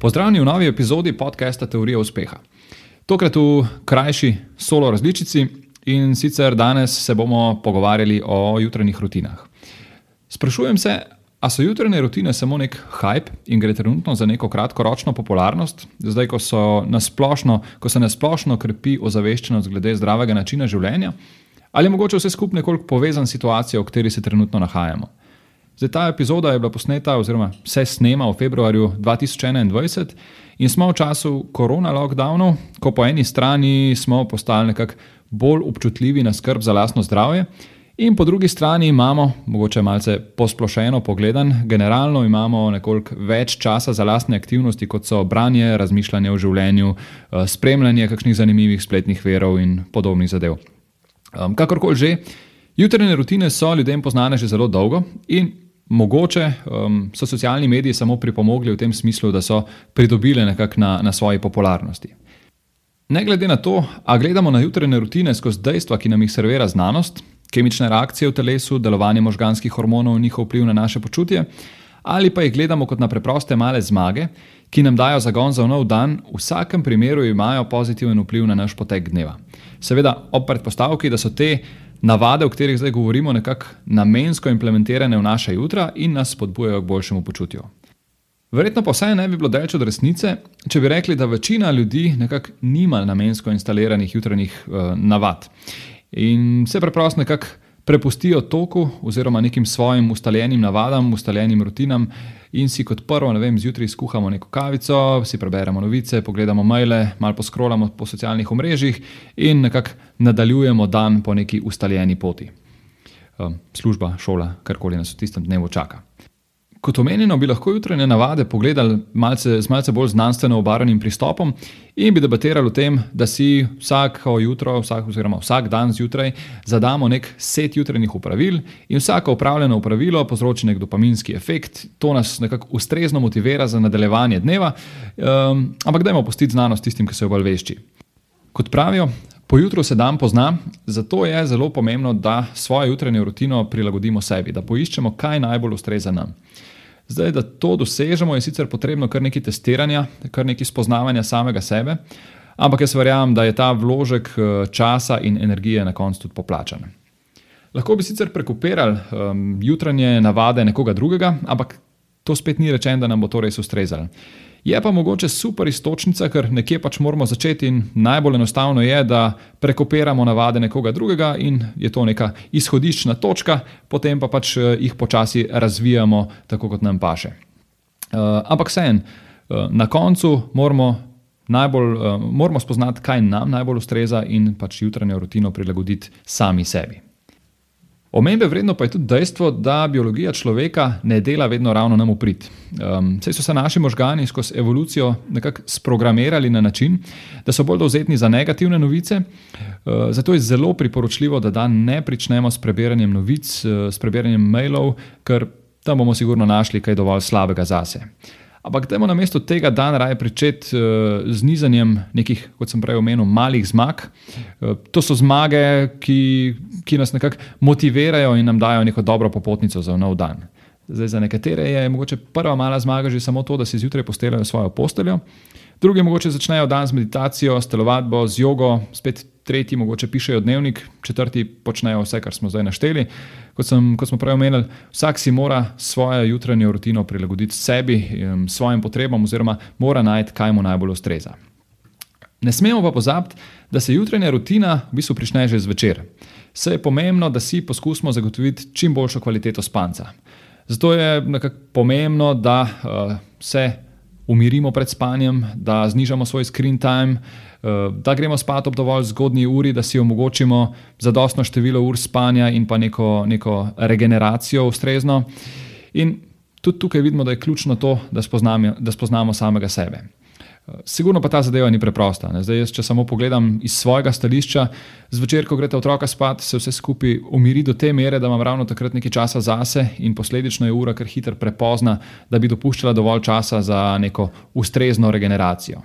Pozdravljeni v novi epizodi podcasta Teorija uspeha. Tokrat v krajši solo različici in sicer danes se bomo pogovarjali o jutranjih rutinah. Sprašujem se, ali so jutranje rutine samo nek hype in gre trenutno za neko kratkoročno popularnost, zdaj ko, nasplošno, ko se nasplošno krepi ozaveščenost glede zdravega načina življenja, ali je mogoče vse skupaj nekoliko povezan s situacijo, v kateri se trenutno nahajamo. Zdaj, ta epizoda je bila posneta, oziroma se snema v februarju 2021 in smo v času korona lockdownov, ko po eni strani smo postali nekako bolj občutljivi na skrb za lastno zdravje, in po drugi strani imamo, mogoče malce posplošeno pogledan, generalno imamo nekoliko več časa za lastne aktivnosti, kot so branje, razmišljanje o življenju, eh, spremljanje kakšnih zanimivih spletnih verov in podobnih zadev. Um, kakorkoli že, jutrajne rutine so ljudem poznane že zelo dolgo in Mogoče um, so socialni mediji samo pripomogli v tem smislu, da so pridobili nekako na, na svoji popularnosti. Ne glede na to, ali gledamo na jutrajne rutine skozi dejstva, ki nam jih servira znanost, kemične reakcije v telesu, delovanje možganskih hormonov in njihov vpliv na naše počutje, ali pa jih gledamo kot na preproste male zmage, ki nam dajo zagon za nov dan, v vsakem primeru imajo pozitiven vpliv na naš potek dneva. Seveda, ob predpostavki, da so te navade, o katerih zdaj govorimo, nekako namensko implementirane v naše jutra in nas spodbujajo k boljšemu počutju. Verjetno pa vsaj ne bi bilo daleč od resnice, če bi rekli, da večina ljudi nekako nima namensko instaliranih jutranjih uh, navad in se preprosto nekako prepustijo toku oziroma nekim svojim ustaljenim navadam, ustaljenim rutinam in si kot prvo, ne vem, zjutraj skuhamo neko kavico, si preberemo novice, pogledamo maile, malo poskrolamo po socialnih omrežjih in nekako nadaljujemo dan po neki ustaljeni poti. Ehm, služba, šola, karkoli nas v tistem dnevu čaka. Kot omenjeno, bi lahko jutranje navade pogledali malce, z malce bolj znanstveno obarvanim pristopom in bi debatirali o tem, da si vsako jutro, vsak, oziroma vsak dan zjutraj zadamo nek set jutranjih upravil in vsako upravljeno upravilo povzroči nek dopaminski efekt, to nas nekako ustrezno motivira za nadaljevanje dneva, um, ampak dajmo postiti znanost tistim, ki so jo bolj vešči. Kot pravijo, pojutro se dan pozna, zato je zelo pomembno, da svojo jutranjo rutino prilagodimo sebi, da poiščemo, kaj najbolj ustreza nam. Zdaj, da to dosežemo, je sicer potrebno kar nekaj testiranja, kar nekaj spoznavanja samega sebe, ampak jaz verjamem, da je ta vložek eh, časa in energije na koncu tudi poplačan. Lahko bi sicer prekopirali um, jutranje navade nekoga drugega, ampak to spet ni rečeno, da nam bo to res ustrezalo. Je pa mogoče super istočnica, ker nekje pač moramo začeti in najbolj enostavno je, da prekopiramo navade nekoga drugega in je to neka izhodiščna točka, potem pa pač eh, jih počasi razvijamo tako, kot nam paše. Uh, ampak vseeno, uh, na koncu moramo, najbolj, uh, moramo spoznati, kaj nam najbolj ustreza in pač jutranjo rutino prilagoditi sami sebi. Omembe vredno pa je tudi dejstvo, da biologija človeka ne dela vedno ravno nam uprit. Um, saj so se naši možgani skozi evolucijo nekako sprogramirali na način, da so bolj dovzetni za negativne novice. Uh, zato je zelo priporočljivo, da dan ne pričnemo s prebiranjem novic, uh, s prebiranjem mailov, ker tam bomo sigurno našli kaj dovolj slabega zase. Ampak dajmo na mesto tega dan raje pričeti uh, z nizanjem nekih, kot sem prej omenil, malih zmag. Uh, to so zmage, ki, ki nas nekako motivirajo in nam dajo neko dobro popotnico za nov dan. Zdaj, za nekatere je mogoče prva mala zmaga že samo to, da si zjutraj posteljajo svojo posteljo, drugi mogoče začnejo dan z meditacijo, s telovadbo, z jogo, spet tretji mogoče pišejo dnevnik, četrti počnejo vse, kar smo zdaj našteli. Kot, sem, kot smo prej omenili, vsak si mora svojo jutranjo rutino prilagoditi sebi, svojim potrebam, oziroma mora najti, kaj mu najbolj ustreza. Ne smemo pa pozabiti, da se jutranja rutina v bistvu prične že zvečer. Vse je pomembno, da si poskusimo zagotoviti čim boljšo kvaliteto spanca. Zato je nekako pomembno, da uh, se umirimo pred spanjem, da znižamo svoj screen time, uh, da gremo spat ob dovolj zgodni uri, da si omogočimo zadostno število ur spanja in pa neko, neko regeneracijo ustrezno. In tudi tukaj vidimo, da je ključno to, da spoznamo, da spoznamo samega sebe. Sigurno pa ta zadeva ni preprosta. Zdaj, jaz, če samo pogledam iz svojega stališča, zvečer, ko greste otroka spat, se vse skupaj umiri do te mere, da imam ravno takrat nekaj časa zase in posledično je ura kar hitro prepozna, da bi dopuščala dovolj časa za neko ustrezno regeneracijo.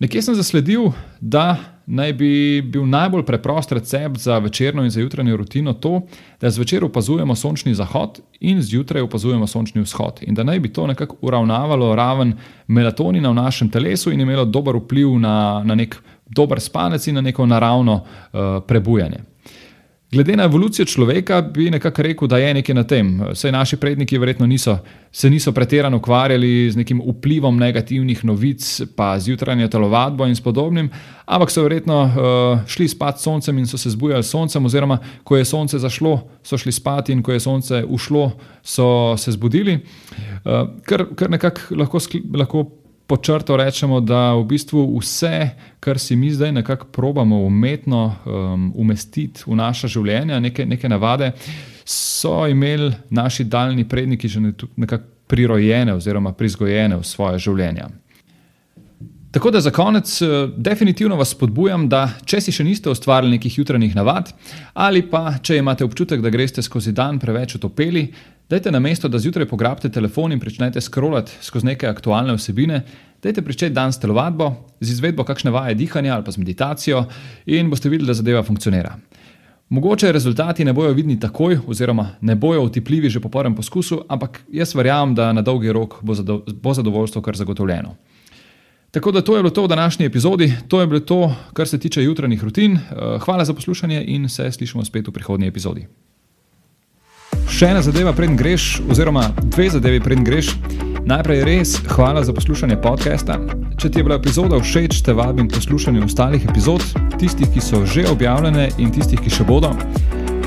Nekje sem zasledil, da naj bi bil najbolj preprost recept za večerno in za jutranjo rutino to, da zvečer opazujemo sončni zahod in zjutraj opazujemo sončni vzhod. In da naj bi to nekako uravnavalo raven melatonina v našem telesu in imelo dober vpliv na, na nek dober spanec in na neko naravno uh, prebujanje. Glede na evolucijo človeka bi nekako rekel, da je nekaj na tem. Vse naši predniki verjetno niso, se niso pretirano ukvarjali z nekim vplivom negativnih novic, pa z jutranjo telovadbo in podobnim, ampak so verjetno uh, šli spat s soncem in so se zbujali s soncem, oziroma ko je sonce zašlo, so šli spat in ko je sonce ušlo, so se zbudili. Uh, kar, kar nekako lahko, lahko pod črto rečemo, da v bistvu vse, kar si mi zdaj nekako probamo umetno um, umestiti v naša življenja, neke, neke navade, so imeli naši daljni predniki že nekako prirojene oziroma prizgojene v svoje življenja. Tako da za konec, uh, definitivno vas spodbujam, da če si še niste ustvarili nekih jutranjih navad, ali pa če imate občutek, da greste skozi dan preveč utopeli, Dajte na mesto, da zjutraj pograbite telefon in začnete scrollati skozi neke aktualne vsebine, dajte pričeti dan s telovadbo, z izvedbo kakšne vaje dihanja ali pa z meditacijo in boste videli, da zadeva funkcionira. Mogoče rezultati ne bojo vidni takoj, oziroma ne bojo utipljivi že po prvem poskusu, ampak jaz verjamem, da na dolgi rok bo, zado, bo zadovoljstvo kar zagotovljeno. Tako da to je bilo to v današnji epizodi, to je bilo to, kar se tiče jutranjih rutin. Eh, hvala za poslušanje in se slišimo spet v prihodnji epizodi. Še ena zadeva, preden greš, oziroma dve zadevi, preden greš. Najprej res hvala za poslušanje podcasta. Če ti je bila epizoda všeč, te vabim poslušati ostalih epizod, tistih, ki so že objavljene in tistih, ki še bodo.